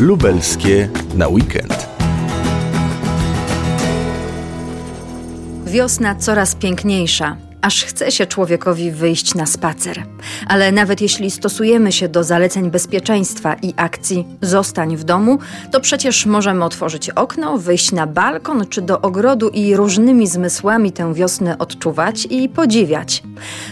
lubelskie na weekend. Wiosna coraz piękniejsza aż chce się człowiekowi wyjść na spacer. Ale nawet jeśli stosujemy się do zaleceń bezpieczeństwa i akcji zostań w domu, to przecież możemy otworzyć okno, wyjść na balkon czy do ogrodu i różnymi zmysłami tę wiosnę odczuwać i podziwiać.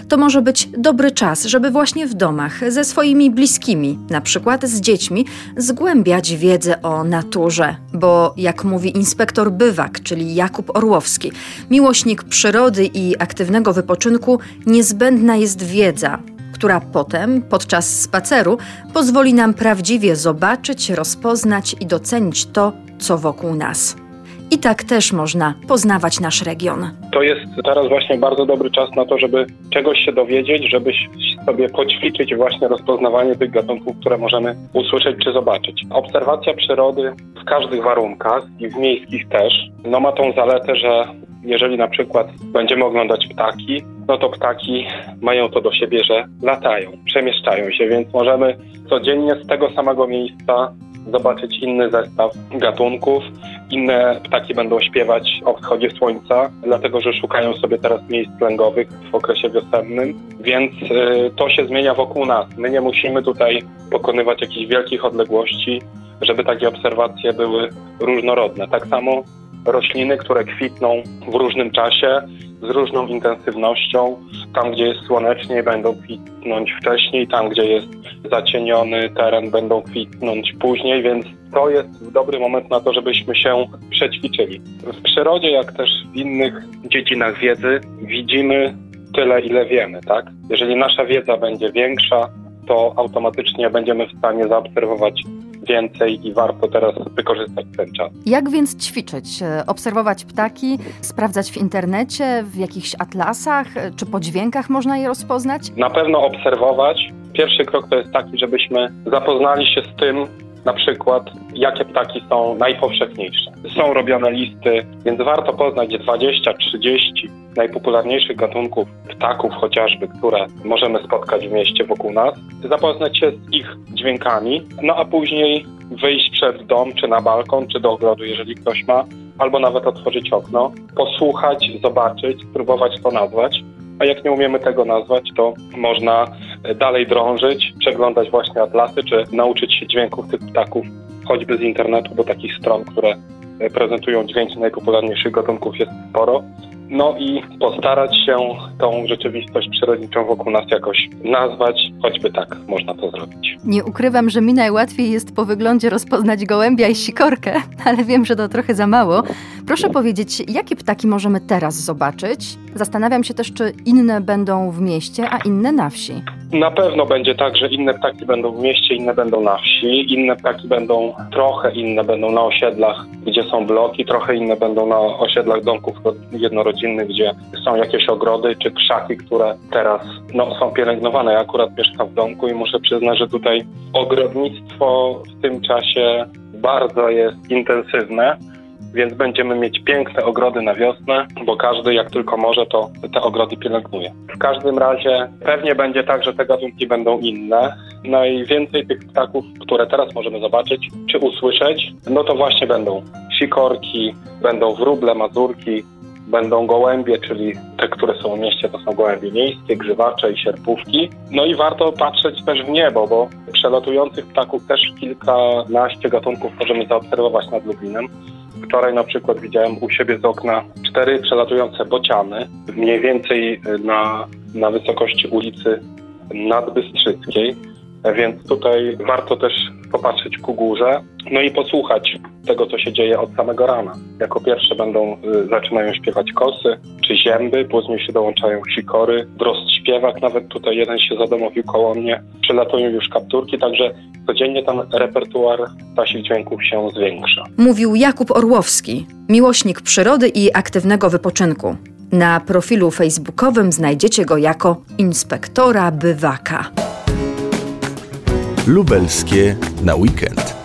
To może być dobry czas, żeby właśnie w domach ze swoimi bliskimi, na przykład z dziećmi, zgłębiać wiedzę o naturze, bo jak mówi inspektor Bywak, czyli Jakub Orłowski, miłośnik przyrody i aktywnego wypoczynku niezbędna jest wiedza, która potem, podczas spaceru, pozwoli nam prawdziwie zobaczyć, rozpoznać i docenić to, co wokół nas. I tak też można poznawać nasz region. To jest teraz właśnie bardzo dobry czas na to, żeby czegoś się dowiedzieć, żeby sobie poćwiczyć właśnie rozpoznawanie tych gatunków, które możemy usłyszeć czy zobaczyć. Obserwacja przyrody w każdych warunkach i w miejskich też, no ma tą zaletę, że jeżeli na przykład będziemy oglądać ptaki, no to ptaki mają to do siebie, że latają, przemieszczają się, więc możemy codziennie z tego samego miejsca zobaczyć inny zestaw gatunków. Inne ptaki będą śpiewać o wschodzie słońca, dlatego że szukają sobie teraz miejsc lęgowych w okresie wiosennym, więc y, to się zmienia wokół nas. My nie musimy tutaj pokonywać jakichś wielkich odległości, żeby takie obserwacje były różnorodne. Tak samo rośliny, które kwitną w różnym czasie, z różną intensywnością. Tam, gdzie jest słonecznie, będą kwitnąć wcześniej, tam, gdzie jest zacieniony teren, będą kwitnąć później, więc to jest dobry moment na to, żebyśmy się przećwiczyli. W przyrodzie, jak też w innych dziedzinach wiedzy, widzimy tyle, ile wiemy, tak? Jeżeli nasza wiedza będzie większa, to automatycznie będziemy w stanie zaobserwować więcej i warto teraz wykorzystać ten czas. Jak więc ćwiczyć? Obserwować ptaki, sprawdzać w internecie, w jakichś atlasach, czy po dźwiękach można je rozpoznać? Na pewno obserwować. Pierwszy krok to jest taki, żebyśmy zapoznali się z tym, na przykład, jakie ptaki są najpowszechniejsze. Są robione listy, więc warto poznać 20-30 najpopularniejszych gatunków ptaków chociażby, które możemy spotkać w mieście wokół nas, zapoznać się z ich dźwiękami, no a później wyjść przed dom, czy na balkon, czy do ogrodu, jeżeli ktoś ma, albo nawet otworzyć okno, posłuchać, zobaczyć, spróbować to nazwać. A jak nie umiemy tego nazwać, to można dalej drążyć, przeglądać właśnie atlasy, czy nauczyć się dźwięków tych ptaków, choćby z internetu, bo takich stron, które prezentują dźwięki najpopularniejszych gatunków jest sporo. No i postarać się tą rzeczywistość przyrodniczą wokół nas jakoś nazwać, choćby tak można to zrobić. Nie ukrywam, że mi najłatwiej jest po wyglądzie rozpoznać gołębia i sikorkę, ale wiem, że to trochę za mało. Proszę powiedzieć, jakie ptaki możemy teraz zobaczyć? Zastanawiam się też, czy inne będą w mieście, a inne na wsi. Na pewno będzie tak, że inne ptaki będą w mieście, inne będą na wsi, inne ptaki będą trochę inne będą na osiedlach, gdzie są bloki, trochę inne będą na osiedlach domków jednorodzinnych, gdzie są jakieś ogrody czy krzaki, które teraz no, są pielęgnowane. Ja akurat mieszkam w domku i muszę przyznać, że tutaj ogrodnictwo w tym czasie bardzo jest intensywne więc będziemy mieć piękne ogrody na wiosnę, bo każdy jak tylko może, to te ogrody pielęgnuje. W każdym razie pewnie będzie tak, że te gatunki będą inne. Najwięcej tych ptaków, które teraz możemy zobaczyć czy usłyszeć, no to właśnie będą sikorki, będą wróble, mazurki, będą gołębie, czyli te, które są w mieście, to są gołębie miejskie, grzywacze i sierpówki. No i warto patrzeć też w niebo, bo przelatujących ptaków też kilkanaście gatunków możemy zaobserwować nad Lublinem. Wczoraj na przykład widziałem u siebie z okna cztery przelatujące bociany, mniej więcej na, na wysokości ulicy Nadbystrzyckiej. Więc tutaj warto też popatrzeć ku górze, no i posłuchać tego, co się dzieje od samego rana. Jako pierwsze będą, y, zaczynają śpiewać kosy czy zięby, później się dołączają sikory, drost śpiewak, nawet tutaj jeden się zadomowił koło mnie, przylatują już kapturki, także codziennie tam repertuar ptasich dźwięków się zwiększa. Mówił Jakub Orłowski, miłośnik przyrody i aktywnego wypoczynku. Na profilu facebookowym znajdziecie go jako inspektora bywaka lubelskie na weekend.